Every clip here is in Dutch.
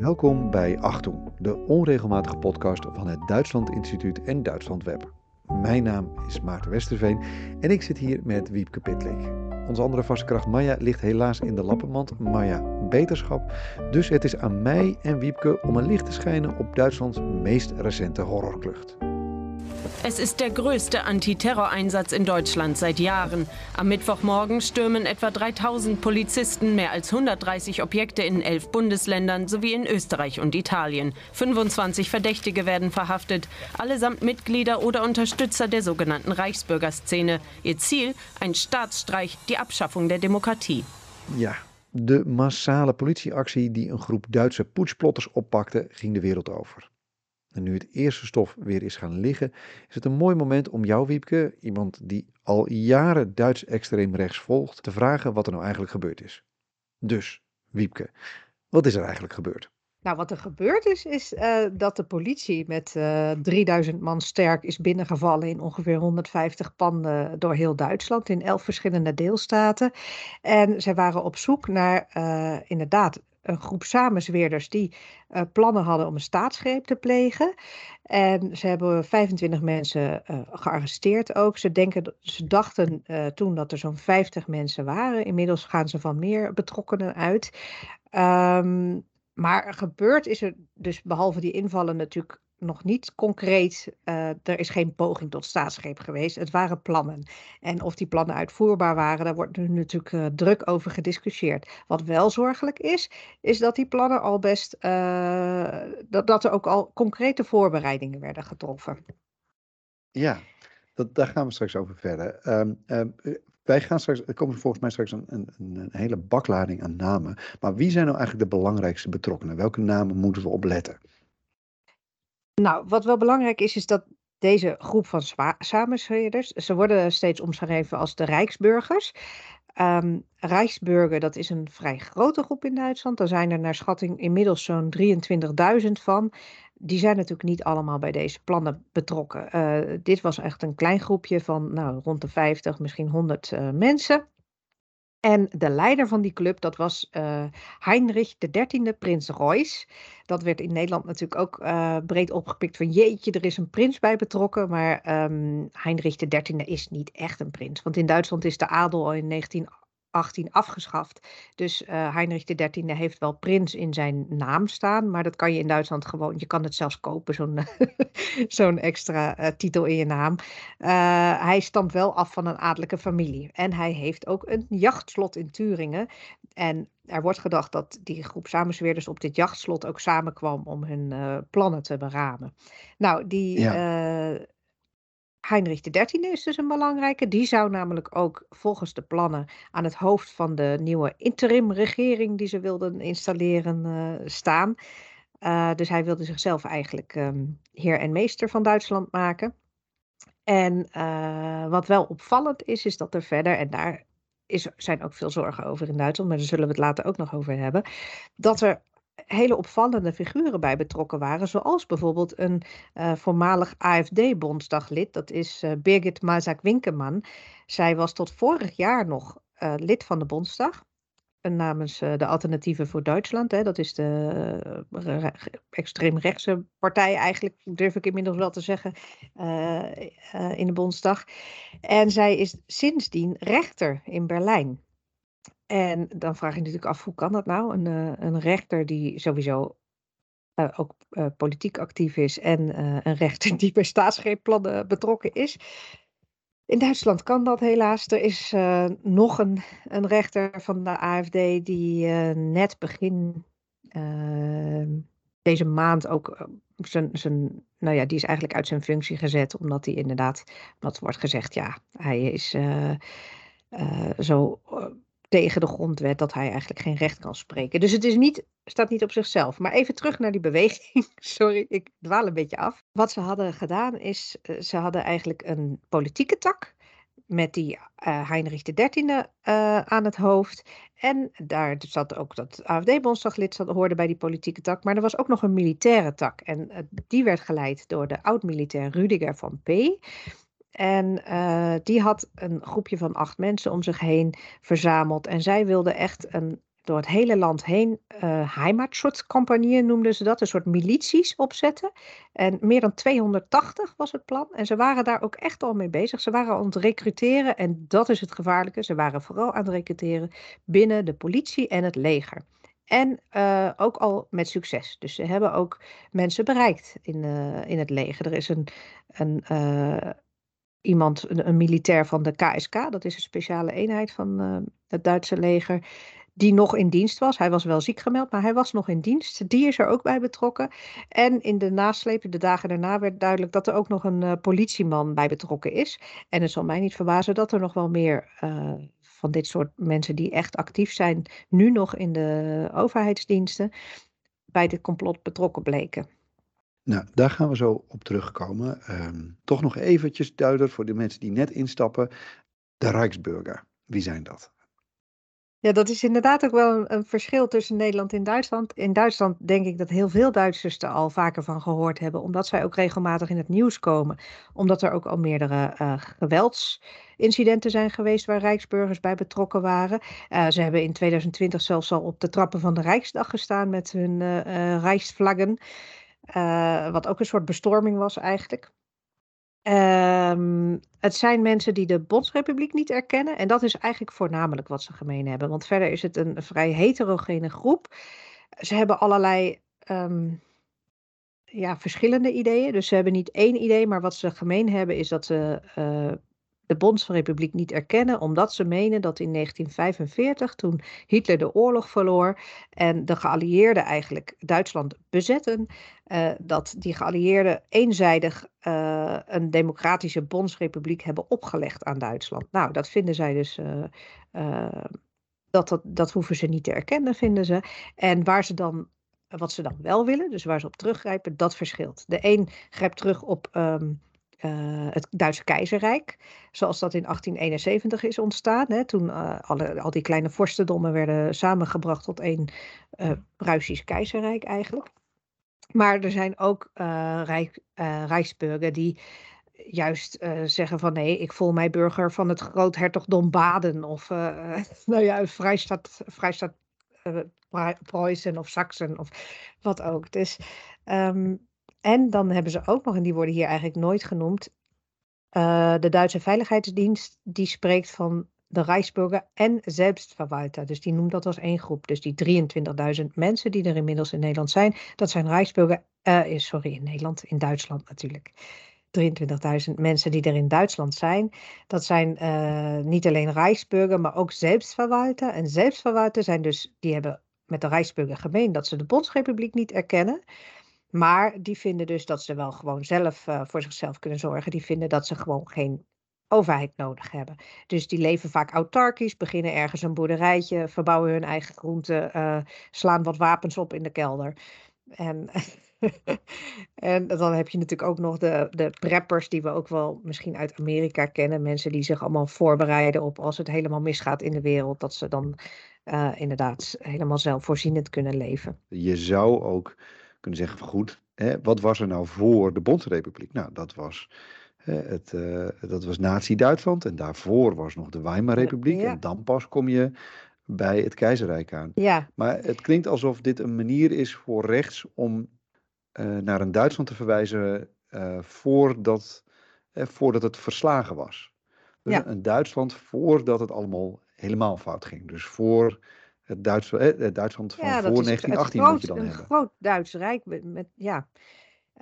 Welkom bij Achtung, de onregelmatige podcast van het Duitsland Instituut en Duitsland Web. Mijn naam is Maarten Westerveen en ik zit hier met Wiepke Pitlik. Onze andere vaste kracht Maya ligt helaas in de lappenmand. Maya, beterschap. Dus het is aan mij en Wiepke om een licht te schijnen op Duitslands meest recente horrorklucht. Es ist der größte Antiterroreinsatz in Deutschland seit Jahren. Am Mittwochmorgen stürmen etwa 3000 Polizisten mehr als 130 Objekte in elf Bundesländern sowie in Österreich und Italien. 25 Verdächtige werden verhaftet, allesamt Mitglieder oder Unterstützer der sogenannten Reichsbürgerszene. Ihr Ziel ein Staatsstreich, die Abschaffung der Demokratie. Ja, de massale politieactie die een groep Duitse poetsplotters oppakte, ging de wereld over. En nu het eerste stof weer is gaan liggen, is het een mooi moment om jou, Wiepke, iemand die al jaren Duits extreem rechts volgt, te vragen wat er nou eigenlijk gebeurd is. Dus, Wiepke, wat is er eigenlijk gebeurd? Nou, wat er gebeurd is, is uh, dat de politie met uh, 3000 man sterk is binnengevallen in ongeveer 150 panden door heel Duitsland, in elf verschillende deelstaten. En zij waren op zoek naar uh, inderdaad een groep samenzweerders die uh, plannen hadden om een staatsgreep te plegen. En ze hebben 25 mensen uh, gearresteerd ook. Ze, denken, ze dachten uh, toen dat er zo'n 50 mensen waren. Inmiddels gaan ze van meer betrokkenen uit. Um, maar gebeurd is er dus behalve die invallen natuurlijk nog niet concreet. Uh, er is geen poging tot staatsgreep geweest. Het waren plannen. En of die plannen uitvoerbaar waren, daar wordt nu natuurlijk uh, druk over gediscussieerd. Wat wel zorgelijk is, is dat die plannen al best. Uh, dat, dat er ook al concrete voorbereidingen werden getroffen. Ja, dat, daar gaan we straks over verder. Um, um, wij gaan straks, er komt volgens mij straks een, een, een, hele baklading aan namen. Maar wie zijn nou eigenlijk de belangrijkste betrokkenen? Welke namen moeten we opletten? Nou, wat wel belangrijk is, is dat deze groep van samenzweerders, ze worden steeds omschreven als de Rijksburgers. Um, Rijksburger, dat is een vrij grote groep in Duitsland. Daar zijn er naar schatting inmiddels zo'n 23.000 van. Die zijn natuurlijk niet allemaal bij deze plannen betrokken. Uh, dit was echt een klein groepje van nou, rond de 50, misschien 100 uh, mensen. En de leider van die club, dat was uh, Heinrich XIII, prins Royce. Dat werd in Nederland natuurlijk ook uh, breed opgepikt van jeetje, er is een prins bij betrokken. Maar um, Heinrich XIII is niet echt een prins. Want in Duitsland is de adel al in 19 18 afgeschaft. Dus uh, Heinrich XIII heeft wel prins in zijn naam staan, maar dat kan je in Duitsland gewoon, je kan het zelfs kopen, zo'n zo'n extra uh, titel in je naam. Uh, hij stamt wel af van een adellijke familie en hij heeft ook een jachtslot in Turingen. En er wordt gedacht dat die groep samenzweerders op dit jachtslot ook samenkwam om hun plannen te beramen. Nou, die... Ja Heinrich XIII is dus een belangrijke. Die zou namelijk ook volgens de plannen aan het hoofd van de nieuwe interimregering die ze wilden installeren uh, staan. Uh, dus hij wilde zichzelf eigenlijk um, heer en meester van Duitsland maken. En uh, wat wel opvallend is, is dat er verder, en daar is, zijn ook veel zorgen over in Duitsland, maar daar zullen we het later ook nog over hebben, dat er hele opvallende figuren bij betrokken waren. Zoals bijvoorbeeld een uh, voormalig AFD-bondsdaglid. Dat is uh, Birgit Mazak-Winkeman. Zij was tot vorig jaar nog uh, lid van de Bondsdag. Namens de Alternatieven voor Duitsland. Hè. Dat is de extreemrechtse partij eigenlijk, durf ik inmiddels wel te zeggen, in de Bondsdag. En zij is sindsdien rechter in Berlijn. En dan vraag je natuurlijk af, hoe kan dat nou? Een, uh, een rechter die sowieso uh, ook uh, politiek actief is en een rechter die bij staatsgreepplannen betrokken is. In Duitsland kan dat helaas. Er is nog een, een rechter van de AFD die net begin ehm, deze maand ook zijn, zijn, nou ja, die is eigenlijk uit zijn functie gezet, omdat hij inderdaad, wat wordt gezegd, ja, hij is zo tegen de grondwet dat hij eigenlijk geen recht kan spreken. Dus het is niet, staat niet op zichzelf. Maar even terug naar die beweging. Sorry, ik dwaal een beetje af. Wat ze hadden gedaan is, eh, ze hadden eigenlijk een politieke tak met die uh, Heinrich XIII uh, aan het hoofd. En daar zat ook dat AFD-bondsdaglid hoorde bij die politieke tak. Maar er was ook nog een militaire tak. En die werd geleid door de oud-militair Rudiger van P. En uh, die had een groepje van acht mensen om zich heen verzameld. En zij wilde echt een. door het hele land heen uh, Heimatschutzcampagnen noemden ze dat, een soort milities opzetten. En meer dan 280 was het plan. En ze waren daar ook echt al mee bezig. Ze waren aan het recruteren en dat is het gevaarlijke. Ze waren vooral aan het recruteren binnen de politie en het leger. En uh, ook al met succes. Dus ze hebben ook mensen bereikt in, in het leger. Er is een, een iemand, een, militair van de KSK, dat is een speciale eenheid van het Duitse leger, die nog in dienst was. Hij was wel ziek gemeld, maar hij was nog in dienst. Die is er ook bij betrokken. En in de nasleep, de dagen daarna, werd duidelijk dat er ook nog een politieman bij betrokken is. En het zal mij niet verbazen dat er nog wel meer van dit soort mensen die echt actief zijn, nu nog in de overheidsdiensten, bij dit complot betrokken bleken. Nou, daar gaan we zo op terugkomen. Um, toch nog eventjes duidelijk voor de mensen die net instappen. De Rijksburger, wie zijn dat? Ja, dat is inderdaad ook wel een, verschil tussen Nederland en Duitsland. In Duitsland denk ik dat heel veel Duitsers er al vaker van gehoord hebben, omdat zij ook regelmatig in het nieuws komen. Omdat er ook al meerdere uh, geweldsincidenten zijn geweest waar Rijksburgers bij betrokken waren. Uh, ze hebben in 2020 zelfs al op de trappen van de Rijksdag gestaan met hun uh, Rijksvlaggen. Wat ook een soort bestorming was eigenlijk. Um, het zijn mensen die de Bondsrepubliek niet erkennen. En dat is eigenlijk voornamelijk wat ze gemeen hebben. Want verder is het een vrij heterogene groep. Ze hebben allerlei um, ja, verschillende ideeën. Dus ze hebben niet één idee, maar wat ze gemeen hebben is dat ze uh, de Bondsrepubliek niet erkennen, omdat ze menen dat in 1945, toen Hitler de oorlog verloor en de geallieerden eigenlijk Duitsland bezetten, uh, dat die geallieerden eenzijdig uh, een democratische Bondsrepubliek hebben opgelegd aan Duitsland. Nou, dat vinden zij dus. Uh, dat, dat, dat hoeven ze niet te erkennen, vinden ze. En waar ze dan wat ze dan wel willen, dus waar ze op teruggrijpen, dat verschilt. De een grijpt terug op um, uh, het Duitse keizerrijk, zoals dat in 1871 is ontstaan. Hè, toen uh, alle, al die kleine vorstendommen werden samengebracht tot één uh, Pruisisch keizerrijk eigenlijk. Maar er zijn ook rijk, Rijksburger die juist zeggen van nee, ik voel mij burger van het groothertogdom Baden of nou ja, Vrijstaat, Vrijstaat Preußen of Saxen of wat ook. Dus um, en dan hebben ze ook nog, en die worden hier eigenlijk nooit genoemd, uh, de Duitse Veiligheidsdienst, die spreekt van de Rijksburger en Selbstverwalter. Dus die noemt dat als één groep. Dus die 23.000 mensen die er inmiddels in Nederland zijn, dat zijn Rijksburger, uh, sorry, in Nederland, in Duitsland natuurlijk. 23.000 mensen die er in Duitsland zijn. Dat zijn uh, niet alleen Rijksburger, maar ook Selbstverwalter. En Selbstverwalter zijn dus, die hebben met de Rijksburger gemeen dat ze de Bondsrepubliek niet erkennen. Maar die vinden dus dat ze wel gewoon zelf uh, voor zichzelf kunnen zorgen. Die vinden dat ze gewoon geen overheid nodig hebben. Dus die leven vaak autarkisch, beginnen ergens een boerderijtje, verbouwen hun eigen groenten, uh, slaan wat wapens op in de kelder. En, en dan heb je natuurlijk ook nog de, de preppers, die we ook wel misschien uit Amerika kennen. Mensen die zich allemaal voorbereiden op als het helemaal misgaat in de wereld, dat ze dan uh, inderdaad helemaal zelfvoorzienend kunnen leven. Je zou ook kunnen zeggen van goed, hè, wat was er nou voor de Bondsrepubliek? Nou, dat was, hè, het, uh, dat was Nazi-Duitsland en daarvoor was nog de Weimarrepubliek. Ja. En dan pas kom je bij het keizerrijk aan. Ja. Maar het klinkt alsof dit een manier is voor rechts om uh, naar een Duitsland te verwijzen uh, voordat, voordat het verslagen was. Dus ja. een Duitsland voordat het allemaal helemaal fout ging. Dus voor het, Duits, het Duitsland van ja, voor 1918 groot, moet je dan een hebben. Een groot Duits Rijk. Met, ja.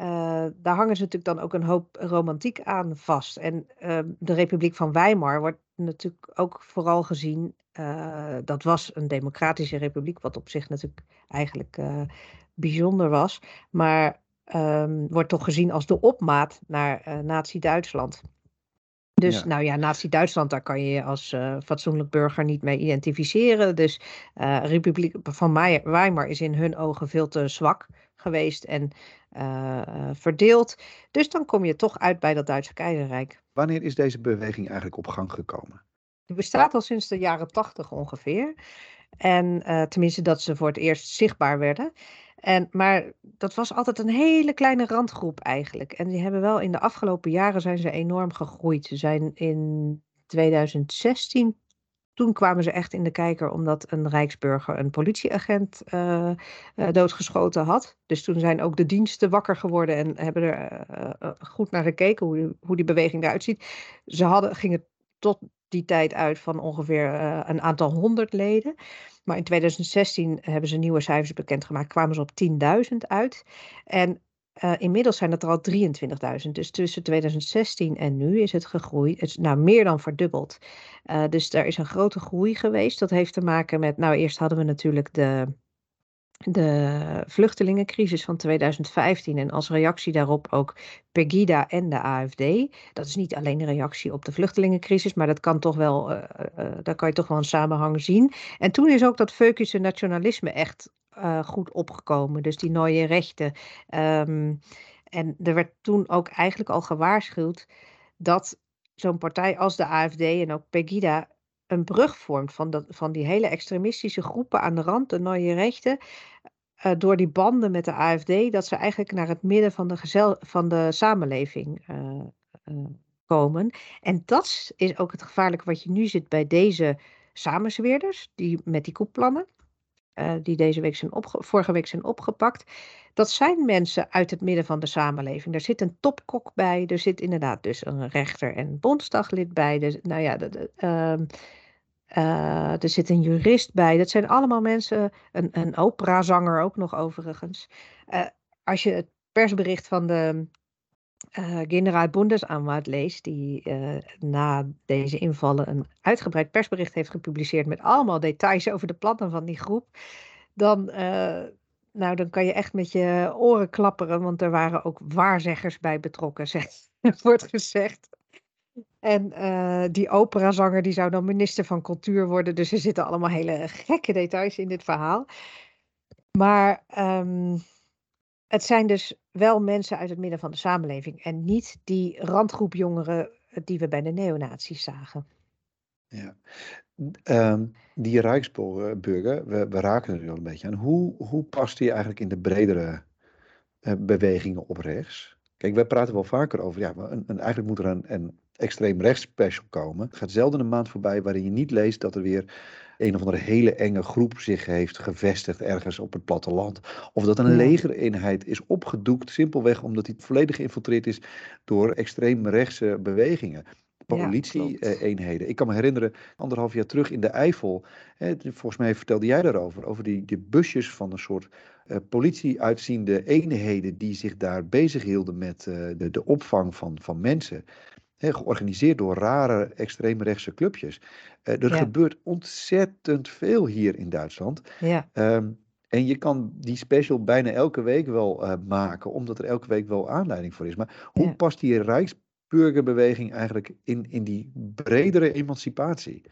Uh, daar hangen ze natuurlijk dan ook een hoop romantiek aan vast. En uh, de Republiek van Weimar wordt natuurlijk ook vooral gezien. Uh, dat was een democratische republiek, wat op zich natuurlijk eigenlijk bijzonder was. Maar um, wordt toch gezien als de opmaat naar Nazi-Duitsland. Dus ja. nou ja, Nazi-Duitsland, daar kan je je als uh, fatsoenlijk burger niet mee identificeren. Dus uh, Republiek van Weimar is in hun ogen veel te zwak geweest en uh, verdeeld. Dus dan kom je toch uit bij dat Duitse keizerrijk. Wanneer is deze beweging eigenlijk op gang gekomen? Die bestaat al sinds de jaren tachtig ongeveer. En tenminste dat ze voor het eerst zichtbaar werden. En, maar dat was altijd een hele kleine randgroep eigenlijk. En die hebben wel in de afgelopen jaren zijn ze enorm gegroeid. Ze zijn in 2016 toen kwamen ze echt in de kijker omdat een Rijksburger een politieagent uh, uh, doodgeschoten had. Dus toen zijn ook de diensten wakker geworden en hebben er uh, goed naar gekeken hoe, hoe die beweging eruit ziet. Ze hadden, gingen tot die tijd uit van ongeveer een aantal honderd leden. Maar in 2016 hebben ze nieuwe cijfers bekendgemaakt, kwamen ze op 10.000 uit. En uh, inmiddels zijn het er al 23.000. Dus tussen 2016 en nu is het gegroeid. Het is nou meer dan verdubbeld. Uh, dus er is een grote groei geweest. Dat heeft te maken met. Nou, eerst hadden we natuurlijk de, de vluchtelingencrisis van 2015 en als reactie daarop ook Pegida en de AFD. Dat is niet alleen een reactie op de vluchtelingencrisis, maar dat kan toch wel, uh, uh, daar kan je toch wel een samenhang zien. En toen is ook dat Veukische nationalisme echt goed opgekomen. Dus die nieuwe rechten. Um, en er werd toen ook eigenlijk al gewaarschuwd dat zo'n partij als de AFD en ook Pegida een brug vormt van, dat, van die hele extremistische groepen aan de rand, de nieuwe rechten. Uh, door die banden met de AFD, dat ze eigenlijk naar het midden van de, gezel, van de samenleving uh, komen. En dat is ook het gevaarlijke wat je nu ziet bij deze samenzweerders, die met die koepplannen die deze week zijn vorige week zijn opgepakt. Dat zijn mensen uit het midden van de samenleving. Er zit een topkok bij, er zit inderdaad dus een rechter en bondsdaglid bij. Dus, nou ja, de, uh, uh, er zit een jurist bij. Dat zijn allemaal mensen, een, een operazanger ook nog overigens. Eh, als je het persbericht van de uh, generaal Bundesanwalt leest, die na deze invallen een uitgebreid persbericht heeft gepubliceerd met allemaal details over de plannen van die groep, dan, nou, dan kan je echt met je oren klapperen, want er waren ook waarzeggers bij betrokken, wordt gezegd. En die operazanger die zou dan minister van cultuur worden, dus er zitten allemaal hele gekke details in dit verhaal. Maar um, het zijn dus wel mensen uit het midden van de samenleving en niet die randgroep jongeren eh, die we bij de neonazies zagen. Ja, um, die Rijksburger, we, we raken er al een beetje aan. Hoe, hoe past die eigenlijk in de bredere uh, bewegingen op rechts? Kijk, wij praten wel vaker over, ja, een, een, eigenlijk moet er een, een extreem rechts special komen. Het gaat zelden een maand voorbij waarin je niet leest dat er weer een of andere hele enge groep zich heeft gevestigd ergens op het platteland. Of dat een legereenheid is opgedoekt, simpelweg omdat die volledig geïnfiltreerd is door extreem rechtse bewegingen politie-eenheden. Ja, ik kan me herinneren, anderhalf jaar terug in de Eifel, hè, volgens mij vertelde jij daarover, over die, die busjes van een soort uh, politie-uitziende eenheden die zich daar bezig hielden met uh, de, de opvang van, van mensen georganiseerd door rare extreemrechtse clubjes. Uh, er ja. gebeurt ontzettend veel hier in Duitsland. Ja. Um, en je kan die special bijna elke week wel uh, maken, omdat er elke week wel aanleiding voor is. Maar hoe ja. past die Rijksburgerbeweging eigenlijk in, in die bredere emancipatie?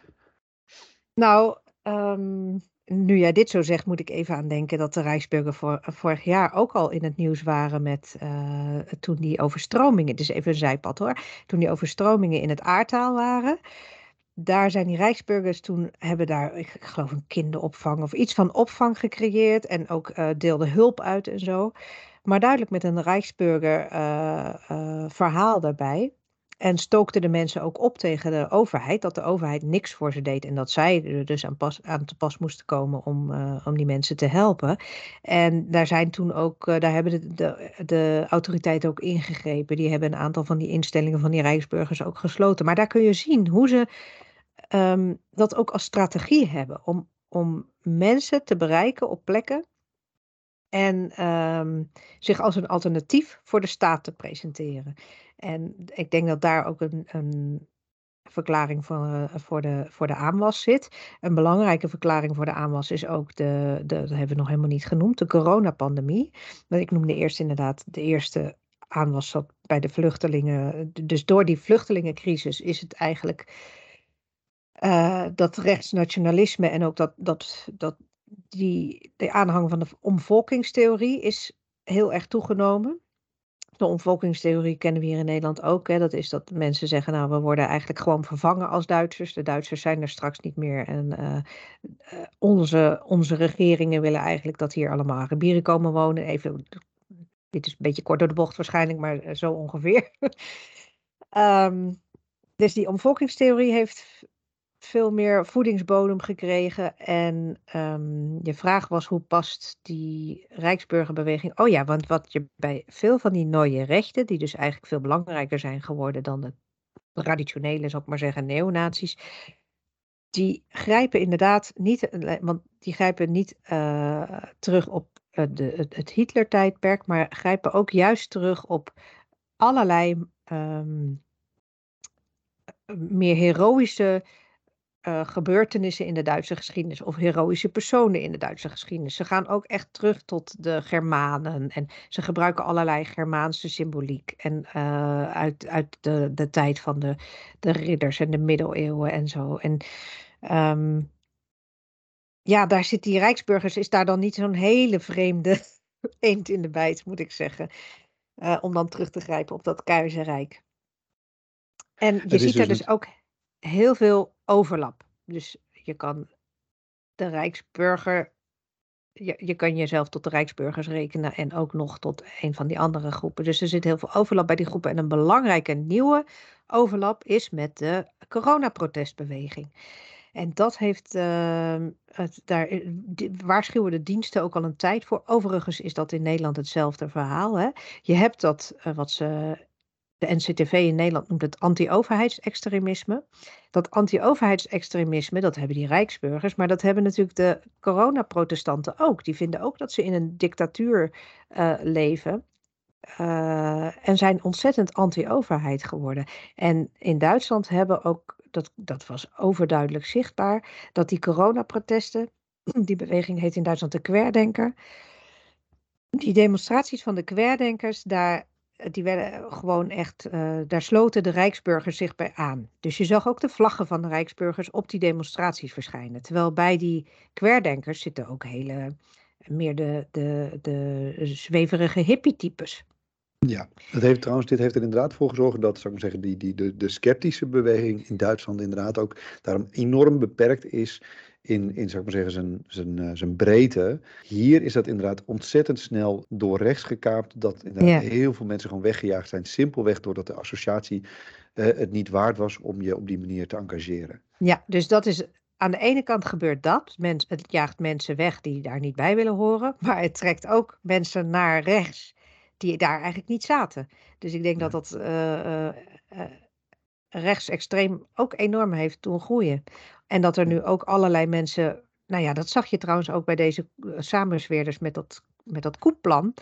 Nou, um, nu jij dit zo zegt, moet ik even aan denken dat de Rijksburger vorig jaar ook al in het nieuws waren met uh, toen die overstromingen, dus even een zijpad hoor, toen die overstromingen in het aardtaal waren. Daar zijn die Rijksburgers toen, hebben daar, ik, ik geloof een kinderopvang of iets van opvang gecreëerd en ook uh, deelden hulp uit en zo. Maar duidelijk met een Rijksburger uh, verhaal daarbij. En stookte de mensen ook op tegen de overheid, dat de overheid niks voor ze deed en dat zij er dus aan, aan te pas moesten komen om, uh, om die mensen te helpen. En daar zijn toen ook, daar hebben de, de, autoriteiten ook ingegrepen. Die hebben een aantal van die instellingen van die Rijksburgers ook gesloten. Maar daar kun je zien hoe ze um, dat ook als strategie hebben om, om mensen te bereiken op plekken en um, zich als een alternatief voor de staat te presenteren. En ik denk dat daar ook een, een verklaring voor, uh, voor, de, voor de aanwas zit. Een belangrijke verklaring voor de aanwas is ook de, de dat hebben we nog helemaal niet genoemd, de coronapandemie. Ik noemde eerst inderdaad de eerste aanwas zat bij de vluchtelingen. Dus door die vluchtelingencrisis is het eigenlijk uh, dat rechtsnationalisme en ook dat, dat, dat die, de aanhang van de omvolkingstheorie is heel erg toegenomen. De omvolkingstheorie kennen we hier in Nederland ook. Hè. Dat is dat mensen zeggen, nou, we worden eigenlijk gewoon vervangen als Duitsers. De Duitsers zijn er straks niet meer. En uh, uh, onze, onze regeringen willen eigenlijk dat hier allemaal Arabieren komen wonen. Even, dit is een beetje kort door de bocht waarschijnlijk, maar uh, zo ongeveer. um, dus die omvolkingstheorie heeft veel meer voedingsbodem gekregen. En ehm, je vraag was hoe past die Rijksburgerbeweging? Oh ja, want wat je bij veel van die nieuwe rechten, die dus eigenlijk veel belangrijker zijn geworden dan de traditionele, zou ik maar zeggen, neonazies. Die grijpen inderdaad niet, want die grijpen niet uh, terug op uh, de, het, Hitler-tijdperk, maar grijpen ook juist terug op allerlei um, meer heroïsche uh, gebeurtenissen in de Duitse geschiedenis of heroïsche personen in de Duitse geschiedenis. Ze gaan ook echt terug tot de Germanen en ze gebruiken allerlei Germaanse symboliek en uh, uit, uit de, de tijd van de, de ridders en de middeleeuwen en zo. En um, ja, daar zit die Rijksburgers, is daar dan niet zo'n hele vreemde eend in de bijt, moet ik zeggen. Uh, om dan terug te grijpen op dat keizerrijk. En je ziet er dus, dus ook heel veel overlap. Dus je kan de Rijksburger, je, je kan jezelf tot de Rijksburgers rekenen en ook nog tot een van die andere groepen. Dus er zit heel veel overlap bij die groepen. En een belangrijke nieuwe overlap is met de coronaprotestbeweging. En dat heeft, het, daar waarschuwen de diensten ook al een tijd voor. Overigens is dat in Nederland hetzelfde verhaal. Hè? Je hebt dat, uh, wat ze de NCTV in Nederland noemt het anti-overheidsextremisme. Dat anti-overheidsextremisme, dat hebben die rijksburgers, maar dat hebben natuurlijk de coronaprotestanten ook. Die vinden ook dat ze in een dictatuur uh, leven. Uh, en zijn ontzettend anti-overheid geworden. En in Duitsland hebben ook, dat, dat was overduidelijk zichtbaar, dat die coronaprotesten, die beweging heet in Duitsland de Querdenker, die demonstraties van de Querdenkers, daar die werden gewoon echt, uh, daar sloten de Rijksburgers zich bij aan. Dus je zag ook de vlaggen van de Rijksburgers op die demonstraties verschijnen. Terwijl bij die kwerdenkers zitten ook hele, meer de, de, de zweverige hippie-types. Ja, dat heeft trouwens, dit heeft er inderdaad voor gezorgd dat, zou ik maar zeggen, die, die, de, de sceptische beweging in Duitsland inderdaad ook daarom enorm beperkt is in, in zou ik maar zeggen, zijn, zijn, uh, zijn breedte. Hier is dat inderdaad ontzettend snel door rechts gekaapt. Dat inderdaad heel veel mensen gewoon weggejaagd zijn. Simpelweg doordat de associatie uh, het niet waard was om je op die manier te engageren. Ja, dus dat is aan de ene kant gebeurt dat. Mens, het jaagt mensen weg die daar niet bij willen horen. Maar het trekt ook mensen naar rechts die daar eigenlijk niet zaten. Dus ik denk dat dat uh, rechtsextreem ook enorm heeft doen groeien. En dat er nu ook allerlei mensen, nou ja, dat zag je trouwens ook bij deze eh, samensweerders met dat, met dat koepplan.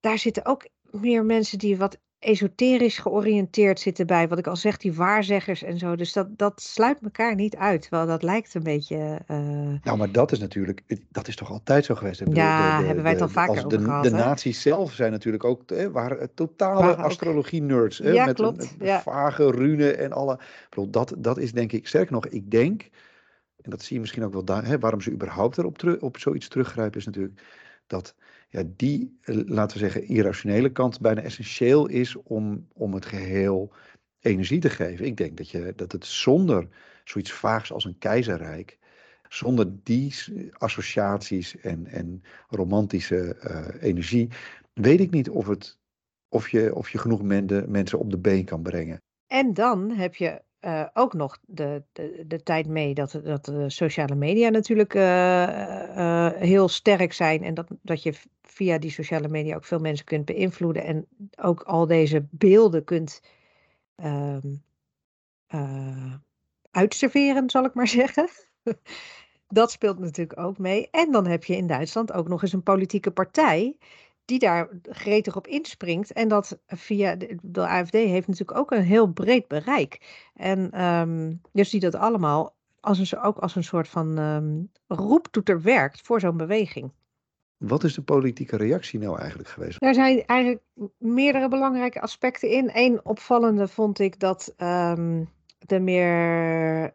Daar zitten ook meer mensen die wat esoterisch georiënteerd zitten bij. Wat ik al zeg, die waarzeggers en zo. Dus dat, dat sluit elkaar niet uit. Terwijl dat lijkt een beetje. Uh... Nou, maar dat is natuurlijk. Dat is toch altijd zo geweest. Ja, de, de, hebben wij het al vaker over de, gehad. De nazi's zelf zijn natuurlijk ook. Hè, waren totale astrologie-nerds. Ja, met klopt. Een, een ja. vage rune en alle. Bedoel, dat, dat is denk ik. Sterk nog, ik denk. En dat zie je misschien ook wel daar. Hè, waarom ze überhaupt erop terug, op zoiets teruggrijpen, is natuurlijk dat ja, die, eh, laten we zeggen, irrationele kant bijna essentieel is om, om het geheel energie te geven. Ik denk dat, je, dat het zonder zoiets vaags als een keizerrijk, zonder die associaties en, en romantische uh, energie, weet ik niet of, het, of, je, of je genoeg mensen op de been kan brengen. En dan heb je uh, ook nog de, de, de, tijd mee dat, dat de sociale media natuurlijk uh, uh, heel sterk zijn. En dat, dat je via die sociale media ook veel mensen kunt beïnvloeden. En ook al deze beelden kunt um, uitserveren, zal ik maar zeggen. dat speelt natuurlijk ook mee. En dan heb je in Duitsland ook nog eens een politieke partij die daar gretig op inspringt. En dat via de, de AFD heeft natuurlijk ook een heel breed bereik. En um, dus die dat allemaal als een, ook als een soort van um, roeptoeter werkt voor zo'n beweging. Wat is de politieke reactie nou eigenlijk geweest? Daar zijn eigenlijk meerdere belangrijke aspecten in. Eén opvallende vond ik dat um, de meer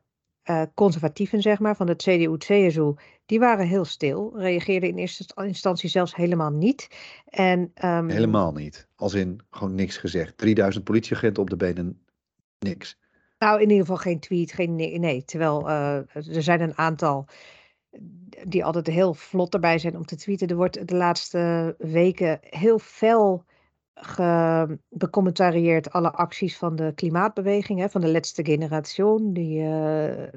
uh, conservatieven, zeg maar, van de CDU-CSU, die waren heel stil. Reageerden in eerste instantie zelfs helemaal niet. En, um, helemaal niet. Als in gewoon niks gezegd. 3000 politieagenten op de benen, niks. Nou, in ieder geval geen tweet, geen nee. nee. Terwijl uh, er zijn een aantal die altijd heel vlot erbij zijn om te tweeten. Er wordt de laatste weken heel fel becommentarieerd alle acties van de klimaatbeweging, hè, van de laatste generatie, die uh,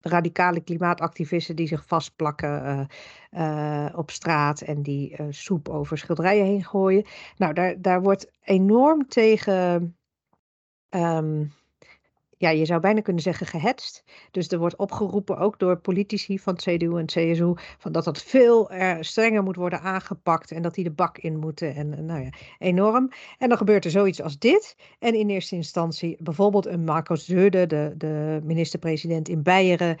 radicale klimaatactivisten die zich vastplakken op straat en die soep over schilderijen heen gooien. Nou, daar, daar wordt enorm tegen um, ja, je zou bijna kunnen zeggen gehetst. Dus er wordt opgeroepen, ook door politici van CDU en CSU, van dat dat veel strenger moet worden aangepakt en dat die de bak in moeten. En nou ja, enorm. En dan gebeurt er zoiets als dit. En in eerste instantie bijvoorbeeld een Marcos Zeude, de, de minister-president in Beieren,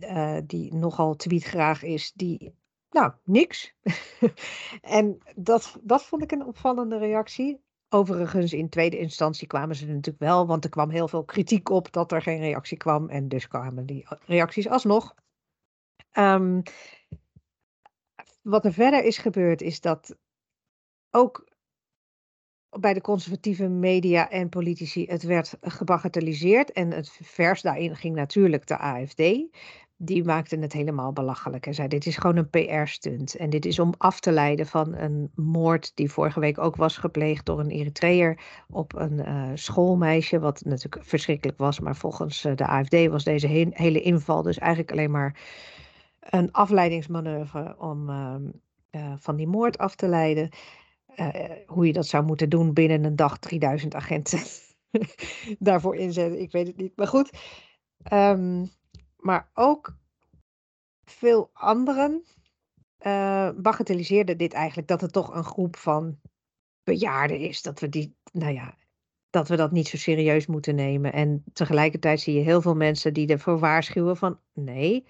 uh, die nogal tweetgraag is, die nou, niks. en dat, dat vond ik een opvallende reactie. Overigens, in tweede instantie kwamen ze natuurlijk wel, want er kwam heel veel kritiek op dat er geen reactie kwam. En dus kwamen die reacties alsnog. Um, wat er verder is gebeurd, is dat ook bij de conservatieve media en politici het werd gebagatelliseerd. En het vers daarin ging natuurlijk de AFD die maakte het helemaal belachelijk en zei: Dit is gewoon een PR-stunt. En dit is om af te leiden van een moord die vorige week ook was gepleegd door een Eritreër op een uh, schoolmeisje. Wat natuurlijk verschrikkelijk was, maar volgens uh, de AFD was deze he hele inval dus eigenlijk alleen maar een afleidingsmanoeuvre om uh, van die moord af te leiden. hoe je dat zou moeten doen binnen een dag 3000 agenten daarvoor inzetten, ik weet het niet. Maar goed. Um, maar ook veel anderen uh, bagatelliseerden dit eigenlijk, dat het toch een groep van bejaarden is. Dat we die, nou ja, dat we dat niet zo serieus moeten nemen. En tegelijkertijd zie je heel veel mensen die ervoor waarschuwen van nee.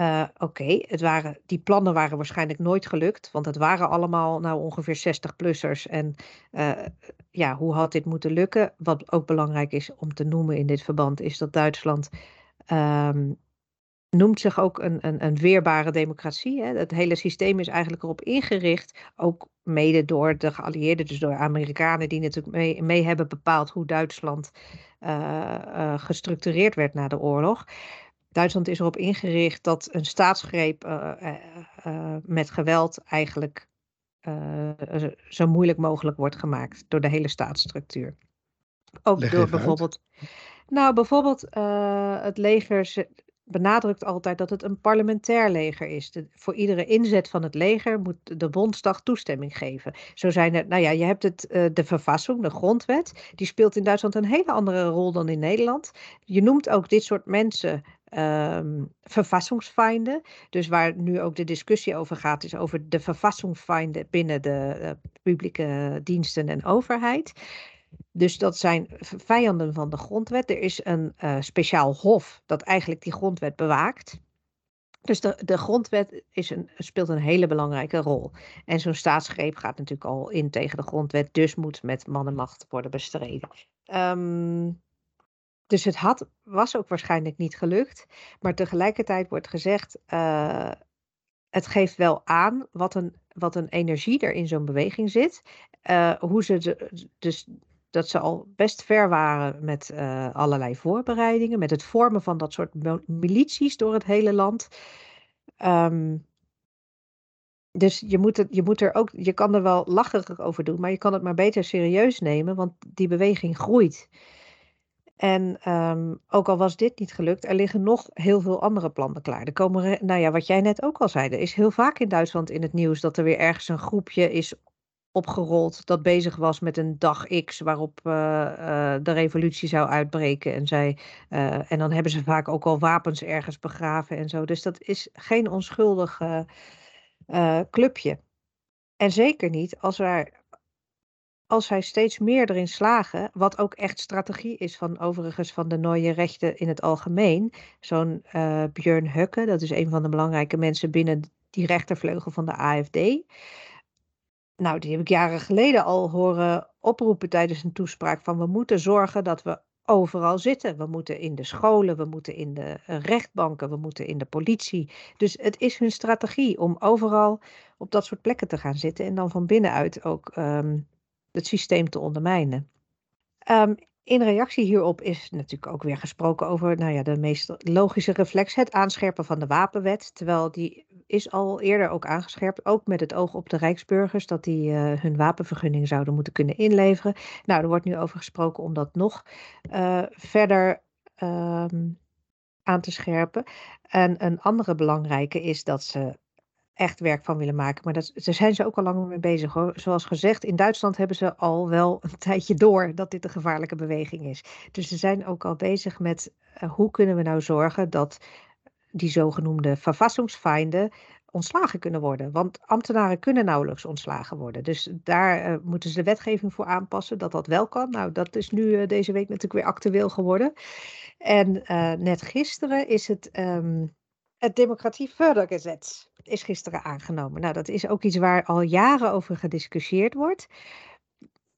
Uh, Oké, het waren die plannen waren waarschijnlijk nooit gelukt, want het waren allemaal nou ongeveer 60-plussers. En uh, ja, hoe had dit moeten lukken? Wat ook belangrijk is om te noemen in dit verband, is dat Duitsland um, noemt zich ook een, een, een weerbare democratie. Hè. Het hele systeem is eigenlijk erop ingericht, ook mede door de geallieerden, dus door Amerikanen, die natuurlijk mee, mee hebben bepaald hoe Duitsland uh, uh, gestructureerd werd na de oorlog. Duitsland is erop ingericht dat een staatsgreep uh, met geweld eigenlijk zo moeilijk mogelijk wordt gemaakt door de hele staatsstructuur. Ook door bijvoorbeeld. Nou, bijvoorbeeld uh, het leger benadrukt altijd dat het een parlementair leger is. De, voor iedere inzet van het leger moet de Bondsdag toestemming geven. Zo zijn er, nou ja, je hebt het, uh, de verfassing, de grondwet. Die speelt in Duitsland een hele andere rol dan in Nederland. Je noemt ook dit soort mensen um. Dus waar nu ook de discussie over gaat, is over de verfassingsfeinden binnen de uh, publieke diensten en overheid. Dus dat zijn vijanden van de grondwet. Er is een uh, speciaal hof dat eigenlijk die grondwet bewaakt. Dus de, de grondwet is een, speelt een hele belangrijke rol. En zo'n staatsgreep gaat natuurlijk al in tegen de grondwet, dus moet met mannenmacht worden bestreden. Um, dus het had, was ook waarschijnlijk niet gelukt. Maar tegelijkertijd wordt gezegd, uh, het geeft wel aan wat een, wat een energie er in zo'n beweging zit. Uh, hoe ze dus dat ze al best ver waren met uh, allerlei voorbereidingen, met het vormen van dat soort milities door het hele land. Um, dus je moet, het, je moet er ook, je kan er wel lacherig over doen, maar je kan het maar beter serieus nemen, want die beweging groeit. En um, ook al was dit niet gelukt, er liggen nog heel veel andere plannen klaar. Er komen, nou ja, wat jij net ook al zei, er is heel vaak in Duitsland in het nieuws dat er weer ergens een groepje is opgerold dat bezig was met een dag X waarop uh, uh, de revolutie zou uitbreken. En, zij, uh, en dan hebben ze vaak ook al wapens ergens begraven en zo. Dus dat is geen onschuldig clubje. En zeker niet als, wij, als zij steeds meer erin slagen, wat ook echt strategie is van overigens van de nieuwe rechten in het algemeen. Zo'n Björn Hukke, dat is een van de belangrijke mensen binnen die rechtervleugel van de AFD. Nou, die heb ik jaren geleden al horen oproepen tijdens een toespraak van we moeten zorgen dat we overal zitten. We moeten in de scholen, we moeten in de eh, rechtbanken, we moeten in de politie. Dus het is hun strategie om overal op dat soort plekken te gaan zitten en dan van binnenuit ook um, het systeem te ondermijnen. Um, in reactie hierop is natuurlijk ook weer gesproken over nou ja, de meest logische reflex, het aanscherpen van de wapenwet. Terwijl die is al eerder ook aangescherpt, ook met het oog op de Rijksburgers, dat die uh, hun wapenvergunning zouden moeten kunnen inleveren. Nou, er wordt nu over gesproken om dat nog uh, verder um, aan te scherpen. En een andere belangrijke is dat ze echt werk van willen maken. Maar dat, daar zijn ze ook al lang mee bezig. Hoor. Zoals gezegd, in Duitsland hebben ze al wel een tijdje door dat dit een gevaarlijke beweging is. Dus ze zijn ook al bezig met uh, hoe kunnen we nou zorgen dat die zogenoemde verfassingsfeinden ontslagen kunnen worden. Want ambtenaren kunnen nauwelijks ontslagen worden. Dus daar uh, moeten ze de wetgeving voor aanpassen dat dat wel kan. Nou, dat is nu uh, deze week natuurlijk weer actueel geworden. En net gisteren is het, um, het Democratie-Fördergesetz is gisteren aangenomen. Nou, dat is ook iets waar al jaren over gediscussieerd wordt.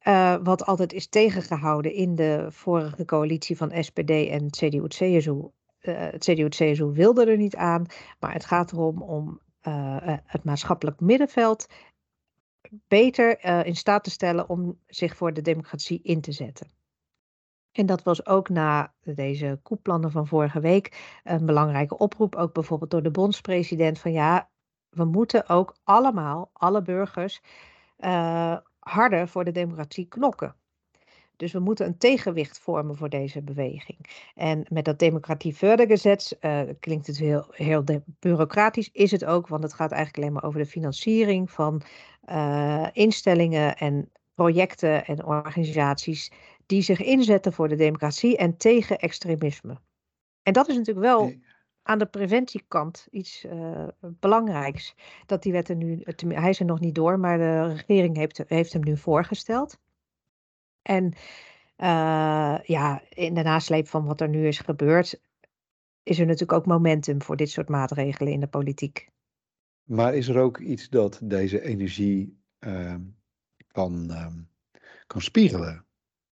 Uh, wat altijd is tegengehouden in de vorige coalitie van SPD en CDU-CSU. Uh, het CDU-CSU wilde er niet aan, maar het gaat erom om uh, het maatschappelijk middenveld beter in staat te stellen om zich voor de democratie in te zetten. En dat was ook na deze koepplannen van vorige week een belangrijke oproep, ook bijvoorbeeld door de bondspresident, van ja, we moeten ook allemaal, alle burgers, uh, harder voor de democratie knokken. Dus we moeten een tegenwicht vormen voor deze beweging. En met dat democratie-Fördergesetz uh, klinkt het heel, heel bureaucratisch, is het ook, want het gaat eigenlijk alleen maar over de financiering van uh, instellingen en projecten en organisaties die zich inzetten voor de democratie en tegen extremisme. En dat is natuurlijk wel aan de preventiekant iets uh, belangrijks. Dat die wet er nu, hij is er nog niet door, maar de regering heeft, heeft hem nu voorgesteld. En uh, ja, in de nasleep van wat er nu is gebeurd, is er natuurlijk ook momentum voor dit soort maatregelen in de politiek. Maar is er ook iets dat deze energie uh, kan, kan spiegelen?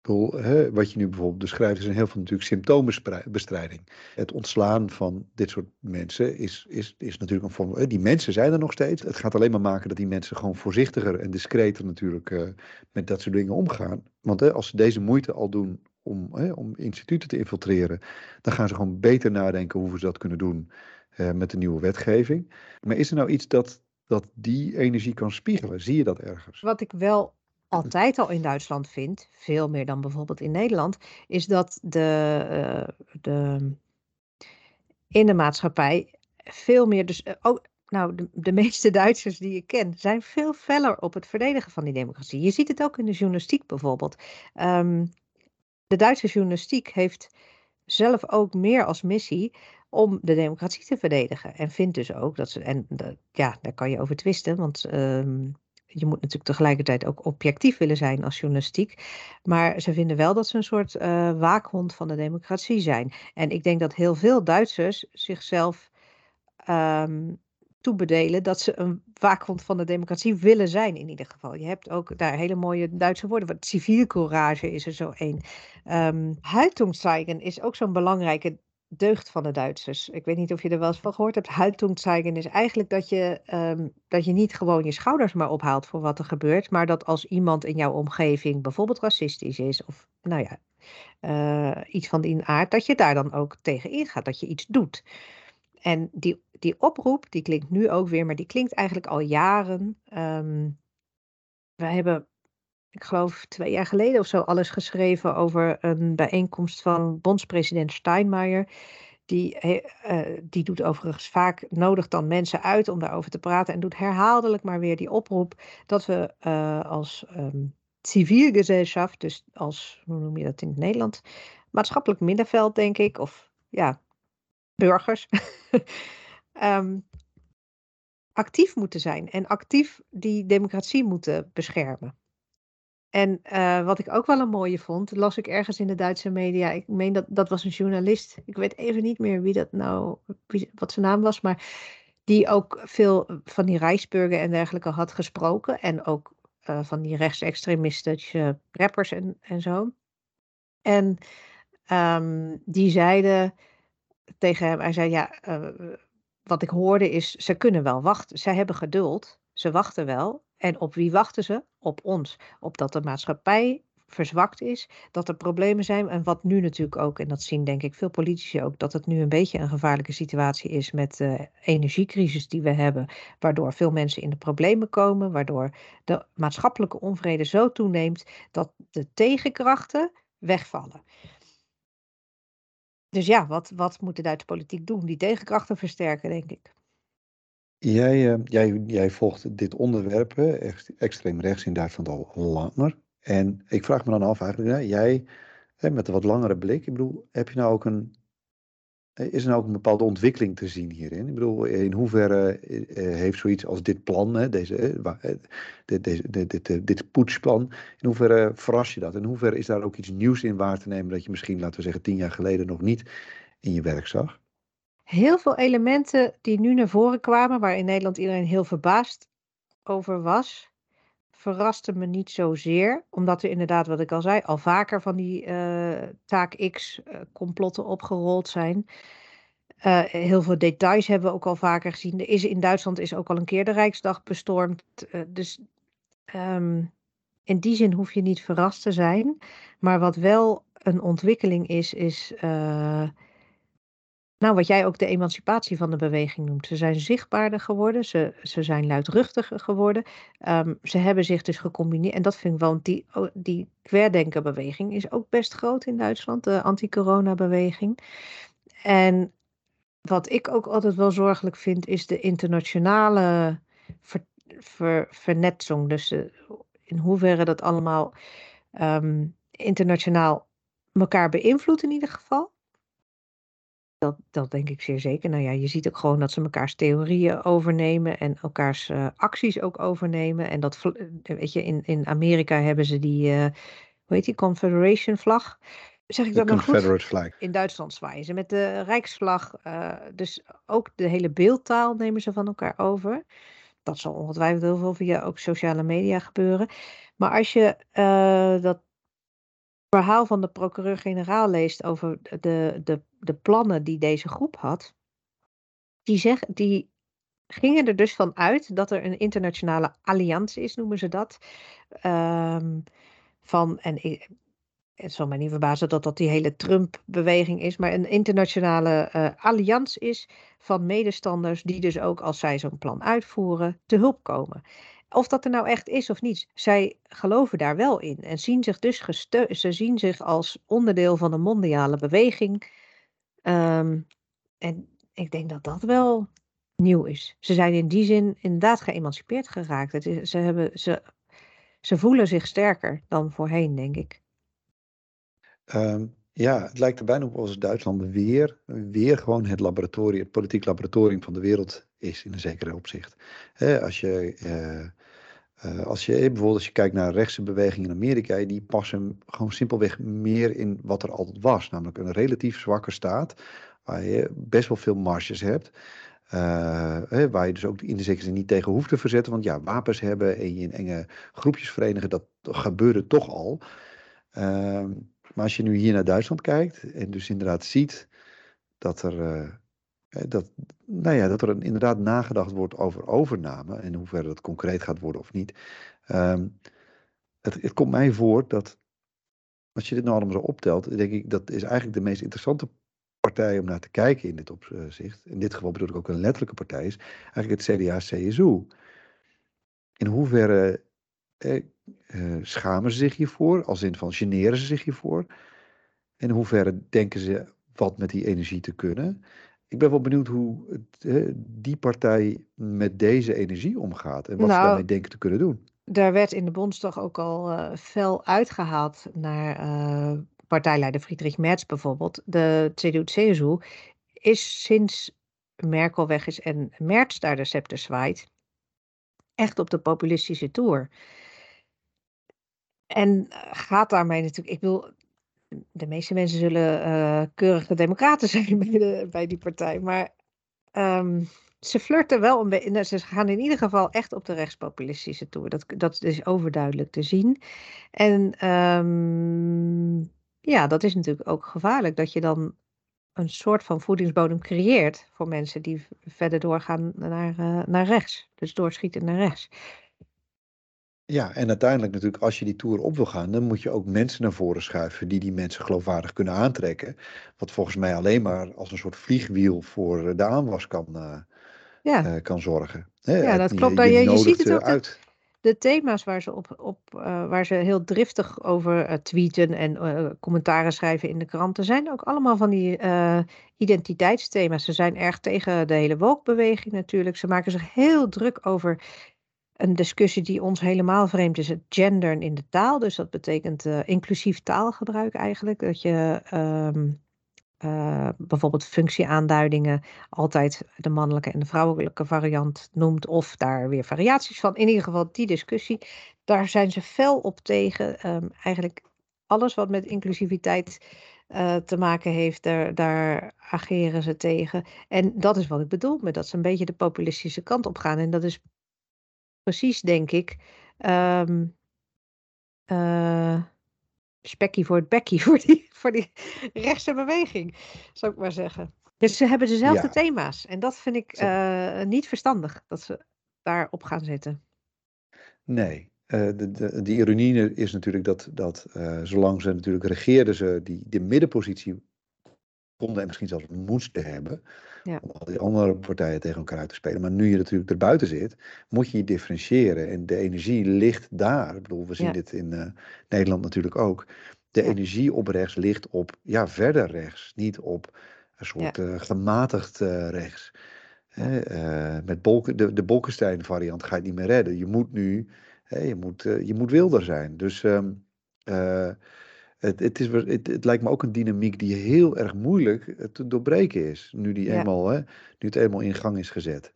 Hè, wat je nu bijvoorbeeld beschrijft, is een heel veel natuurlijk symptoombestrijding. Het ontslaan van dit soort mensen is, is, is natuurlijk een vorm. Die mensen zijn er nog steeds. Het gaat alleen maar maken dat die mensen gewoon voorzichtiger en discreter natuurlijk uh, met dat soort dingen omgaan. Want hè, als ze deze moeite al doen om, hè, om instituten te infiltreren, dan gaan ze gewoon beter nadenken hoe ze dat kunnen doen uh, met de nieuwe wetgeving. Maar is er nou iets dat, dat die energie kan spiegelen? Zie je dat ergens? Wat ik wel altijd al in Duitsland vind, veel meer dan bijvoorbeeld in Nederland, is dat de, uh, de in de maatschappij veel meer, dus uh, ook, nou, de, meeste Duitsers die ik ken, zijn veel feller op het verdedigen van die democratie. Je ziet het ook in de journalistiek bijvoorbeeld. Um, de Duitse journalistiek heeft zelf ook meer als missie om de democratie te verdedigen. En vindt dus ook dat ze, en ja, daar kan je over twisten, want um, je moet natuurlijk tegelijkertijd ook objectief willen zijn als journalistiek. Maar ze vinden wel dat ze een soort uh, waakhond van de democratie zijn. En ik denk dat heel veel Duitsers zichzelf um, toebedelen dat ze een waakhond van de democratie willen zijn in ieder geval. Je hebt ook daar hele mooie Duitse woorden. Wat civielcourage is er zo één. Um, is ook zo'n belangrijke deugd van de Duitsers. Ik weet niet of je er wel eens van gehoord hebt. Haltung is eigenlijk dat je, um, dat je niet gewoon je schouders maar ophaalt voor wat er gebeurt, maar dat als iemand in jouw omgeving bijvoorbeeld racistisch is of nou ja, uh, iets van die aard, dat je daar dan ook tegen ingaat, dat je iets doet. En die, die oproep, die klinkt nu ook weer, maar die klinkt eigenlijk al jaren. Um, we hebben ik geloof twee jaar geleden of zo, alles geschreven over een bijeenkomst van bondspresident Steinmeier. Die, uh, die doet overigens vaak, nodigt dan mensen uit om daarover te praten en doet herhaaldelijk maar weer die oproep dat we uh, als um, civielgezelschap, dus als, hoe noem je dat in het Nederland, maatschappelijk middenveld denk ik, of ja, burgers, um, actief moeten zijn en actief die democratie moeten beschermen. En uh, wat ik ook wel een mooie vond, las ik ergens in de Duitse media. Ik meen dat dat was een journalist. Ik weet even niet meer wie dat nou, wie, wat zijn naam was, maar die ook veel van die Rijksburger en dergelijke had gesproken. En ook uh, van die rechtsextremistische rappers en, en zo. En um, die zeiden tegen hem, hij zei ja, uh, wat ik hoorde is, ze kunnen wel wachten. Zij hebben geduld, ze wachten wel. En op wie wachten ze? Op ons. Op dat de maatschappij verzwakt is, dat er problemen zijn. En wat nu natuurlijk ook, en dat zien denk ik veel politici ook, dat het nu een beetje een gevaarlijke situatie is met de energiecrisis die we hebben, waardoor veel mensen in de problemen komen, waardoor de maatschappelijke onvrede zo toeneemt dat de tegenkrachten wegvallen. Dus ja, wat, wat moet de Duitse politiek doen? Die tegenkrachten versterken, denk ik. Jij, uh, jij, jij volgt dit onderwerp, extreem rechts in Duitsland, al langer. En ik vraag me dan af eigenlijk, jij met een wat langere blik, ik bedoel, heb je nou ook een, is er nou ook een bepaalde ontwikkeling te zien hierin? Ik bedoel, in hoeverre eh, heeft zoiets als dit plan, deze, dit, dit, dit, dit poetsplan, in hoeverre verras je dat? In hoeverre is daar ook iets nieuws in waar te nemen dat je misschien, laten we zeggen, tien jaar geleden nog niet in je werk zag? Heel veel elementen die nu naar voren kwamen, waar in Nederland iedereen heel verbaasd over was, verraste me niet zozeer, omdat er inderdaad, wat ik al zei, al vaker van die uh, taak X-complotten opgerold zijn. Uh, heel veel details hebben we ook al vaker gezien. Er is, in Duitsland is ook al een keer de Rijksdag bestormd. Dus um, in die zin hoef je niet verrast te zijn. Maar wat wel een ontwikkeling is, is nou, wat jij ook de emancipatie van de beweging noemt. Ze zijn zichtbaarder geworden, ze, ze zijn luidruchtiger geworden. Um, ze hebben zich dus gecombineerd. En dat vind ik wel, die, die querdenkerbeweging is ook best groot in Duitsland, de anti-corona-beweging. En wat ik ook altijd wel zorgelijk vind, is de internationale ver. Dus uh, in hoeverre dat allemaal um, internationaal elkaar beïnvloedt in ieder geval. Dat, dat denk ik zeer zeker. Nou ja, je ziet ook gewoon dat ze mekaars theorieën overnemen en elkaars uh, acties ook overnemen. En dat, eh, weet je, in, in Amerika hebben ze die, uh, hoe heet die, Confederation vlag. Zeg ik dat nog goed? Flag. In Duitsland zwaaien ze met de Rijksvlag. Uh, dus ook de hele beeldtaal nemen ze van elkaar over. Dat zal ongetwijfeld heel veel via ook sociale media gebeuren. Maar als je dat verhaal van de procureur-generaal leest over de, de, de plannen die deze groep had, die, zeg, die gingen er dus van uit dat er een internationale alliantie is, noemen ze dat. Um, van, en het zal mij niet verbazen dat dat die hele Trump-beweging is, maar een internationale uh, alliantie is van medestanders die dus ook als zij zo'n plan uitvoeren te hulp komen. Of dat er nou echt is of niet, zij geloven daar wel in en zien zich dus. Ze zien zich als onderdeel van een mondiale beweging. Um, en ik denk dat dat wel nieuw is. Ze zijn in die zin inderdaad geëmancipeerd geraakt. Het is, ze, hebben, ze, ze voelen zich sterker dan voorheen, denk ik. Um, ja, het lijkt er bijna op alsof Duitsland weer, weer gewoon het laboratorium, het politiek laboratorium van de wereld is in een zekere opzicht. als je, uh, uh, als je bijvoorbeeld als je kijkt naar rechtse bewegingen in Amerika, die passen gewoon simpelweg meer in wat er altijd was, namelijk een relatief zwakke staat, waar je best wel veel marges hebt. Hè, waar je dus ook in de zekere niet tegen hoeft te verzetten. Want ja, wapens hebben en je in enge groepjes verenigen, dat gebeurde toch al. Uh, maar als je nu hier naar Duitsland kijkt en dus inderdaad ziet dat er, dat, nou ja, dat er inderdaad nagedacht wordt over overname en hoeverre dat concreet gaat worden of niet. Um, het, het komt mij voor dat als je dit nou allemaal zo optelt, denk ik dat is eigenlijk de meest interessante partij om naar te kijken in dit opzicht. In dit geval bedoel ik ook een letterlijke partij is eigenlijk het CDA-CSU. In hoeverre eh, uh, schamen ze zich hiervoor? Als in van generen ze zich hiervoor? In hoeverre denken ze wat met die energie te kunnen? Ik ben wel benieuwd hoe het, uh, die partij met deze energie omgaat en wat nou, ze daarmee denken te kunnen doen. Daar werd in de Bondsdag ook al uh, fel uitgehaald naar partijleider Friedrich Merz bijvoorbeeld. De CDU-CSU is sinds Merkel weg is en Merz daar de scepter zwaait, echt op de populistische toer. En eh, gaat daarmee natuurlijk, ik wil, de meeste mensen zullen uh, keurige democraten zijn bij, de, bij die partij, maar um, ze flirten wel een beetje, ze gaan in ieder geval echt op de rechtspopulistische toer. Dat, dat is overduidelijk te zien. En um, ja, dat is natuurlijk ook gevaarlijk, dat je dan een soort van voedingsbodem creëert voor mensen die verder doorgaan naar, uh, naar rechts. Dus doorschieten naar rechts. Ja, en uiteindelijk natuurlijk, als je die tour op wil gaan, dan moet je ook mensen naar voren schuiven die die mensen geloofwaardig kunnen aantrekken. Wat volgens mij alleen maar als een soort vliegwiel voor de aanwas kan, uh, ja. uh, kan zorgen. Hè, ja, dat klopt. Je, je, je ziet het ook. Uit. De, thema's waar ze, op, op, uh, waar ze heel driftig over tweeten en commentaren schrijven in de kranten, zijn ook allemaal van die identiteitsthema's. Ze zijn erg tegen de hele wolkbeweging natuurlijk. Ze maken zich heel druk over een discussie die ons helemaal vreemd is, het genderen in de taal. Dus dat betekent uh, inclusief taalgebruik eigenlijk. Dat je um, uh, bijvoorbeeld functieaanduidingen altijd de mannelijke en de vrouwelijke variant noemt, of daar weer variaties van. In ieder geval die discussie, daar zijn ze fel op tegen. Um, eigenlijk alles wat met inclusiviteit uh, te maken heeft, daar, daar ageren ze tegen. En dat is wat ik bedoel met dat ze een beetje de populistische kant op gaan. En dat is precies, denk ik. Um, uh, spekkie voor het bekkie, voor die, voor die rechtse beweging, zou ik maar zeggen. Dus ze hebben dezelfde ja. thema's. En dat vind ik uh, niet verstandig, dat ze daarop gaan zitten. Nee, uh, de, de, de, ironie is natuurlijk dat, dat uh, zolang ze natuurlijk regeerden, ze die, de middenpositie konden en misschien zelfs moesten hebben. Ja. Om al die andere partijen tegen elkaar uit te spelen. Maar nu je natuurlijk erbuiten zit, moet je je differentiëren. En de energie ligt daar. Ik bedoel, we zien ja. dit in uh, Nederland natuurlijk ook. De ja. energie op rechts ligt op, ja, verder rechts. Niet op een soort uh, gematigd uh, rechts. met Bolke, de, de Bolkestein variant ga je het niet meer redden. Je moet nu, je, moet, je moet wilder zijn. Dus... Het, het, is, het, het, lijkt me ook een dynamiek die heel erg moeilijk eh, te doorbreken is. Nu, die ja. eenmaal, hè, nu het eenmaal in gang is gezet.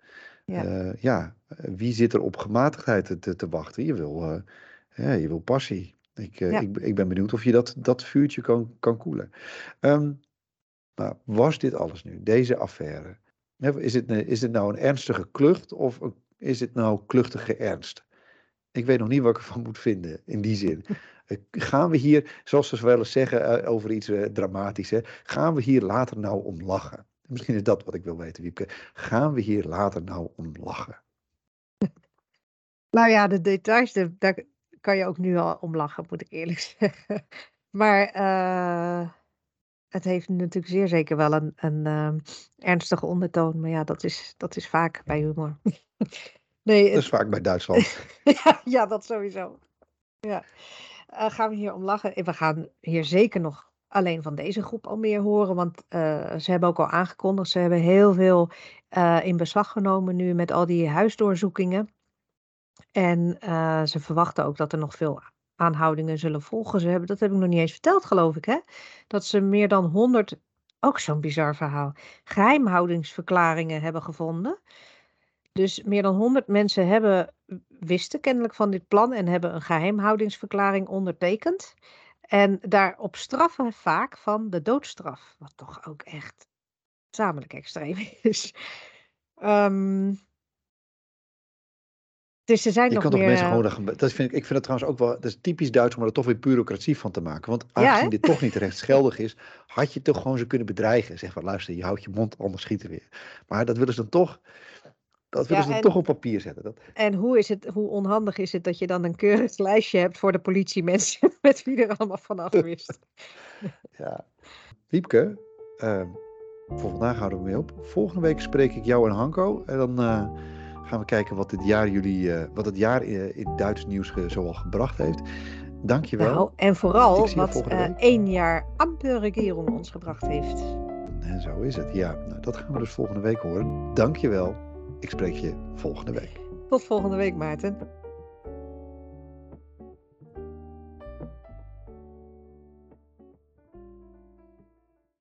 Ja, uh, ja wie zit er op gematigdheid te, te wachten? Je wil, uh, ja, je wil passie. Ik, uh, ik, ik, ben benieuwd of je dat, dat vuurtje kan, kan koelen. Um, maar was dit alles nu, deze affaire? Is het, is het nou een ernstige klucht of is het nou kluchtige ernst? Ik weet nog niet wat ik ervan moet vinden in die zin. Gaan we hier, zoals ze wel eens zeggen uh, over iets uh, dramatisch, hè, gaan we hier later nou om lachen? Misschien is dat wat ik wil weten, Wiepke. Gaan we hier later nou om lachen? Nou ja, de details, de, daar kan je ook nu al om lachen, moet ik eerlijk zeggen. Maar uh, het heeft natuurlijk zeer zeker wel een, een ernstige ondertoon. Maar ja, dat is, dat is vaak bij humor. Nee, dat is vaak bij Duitsland. ja, ja, dat sowieso. Ja uh, gaan we hier om lachen. We gaan hier zeker nog alleen van deze groep al meer horen. Want uh, ze hebben ook al aangekondigd, ze hebben heel veel uh, in beslag genomen nu met al die huisdoorzoekingen. En ze verwachten ook dat er nog veel aanhoudingen zullen volgen. Ze hebben, dat heb ik nog niet eens verteld, geloof ik, hè? Dat ze meer dan 100, ook zo'n bizar verhaal, geheimhoudingsverklaringen hebben gevonden. Dus meer dan 100 mensen hebben, wisten kennelijk van dit plan en hebben een geheimhoudingsverklaring ondertekend. En daarop straffen vaak van de doodstraf, wat toch ook echt zamelijk extreem is. Um, dus er zijn je nog kan meer... toch mensen gewoon... Dat vind ik, ik vind het trouwens ook wel... Dat is typisch Duits om er toch weer bureaucratie van te maken. Want aangezien ja, dit toch niet rechtsgeldig is... had je toch gewoon ze kunnen bedreigen. Zeg van luister, je houdt je mond, anders schieten weer. Maar dat willen ze dan toch... Dat willen ja, ze en, toch op papier zetten. Dat... En hoe, is het, hoe onhandig is het dat je dan een keurig lijstje hebt voor de politiemensen met wie er allemaal vanaf wist. ja. Wiepke, uh, voor vandaag houden we mee op. Volgende week spreek ik jou en Hanko. En dan uh, gaan we kijken wat, dit jaar jullie, uh, wat het jaar in, in Duits nieuws zoal gebracht heeft. Dankjewel. Nou, en vooral wat één jaar amper regering ons gebracht heeft. En zo is het, ja. Nou, dat gaan we dus volgende week horen. Dankjewel. Ik spreek je volgende week. Tot volgende week, Maarten.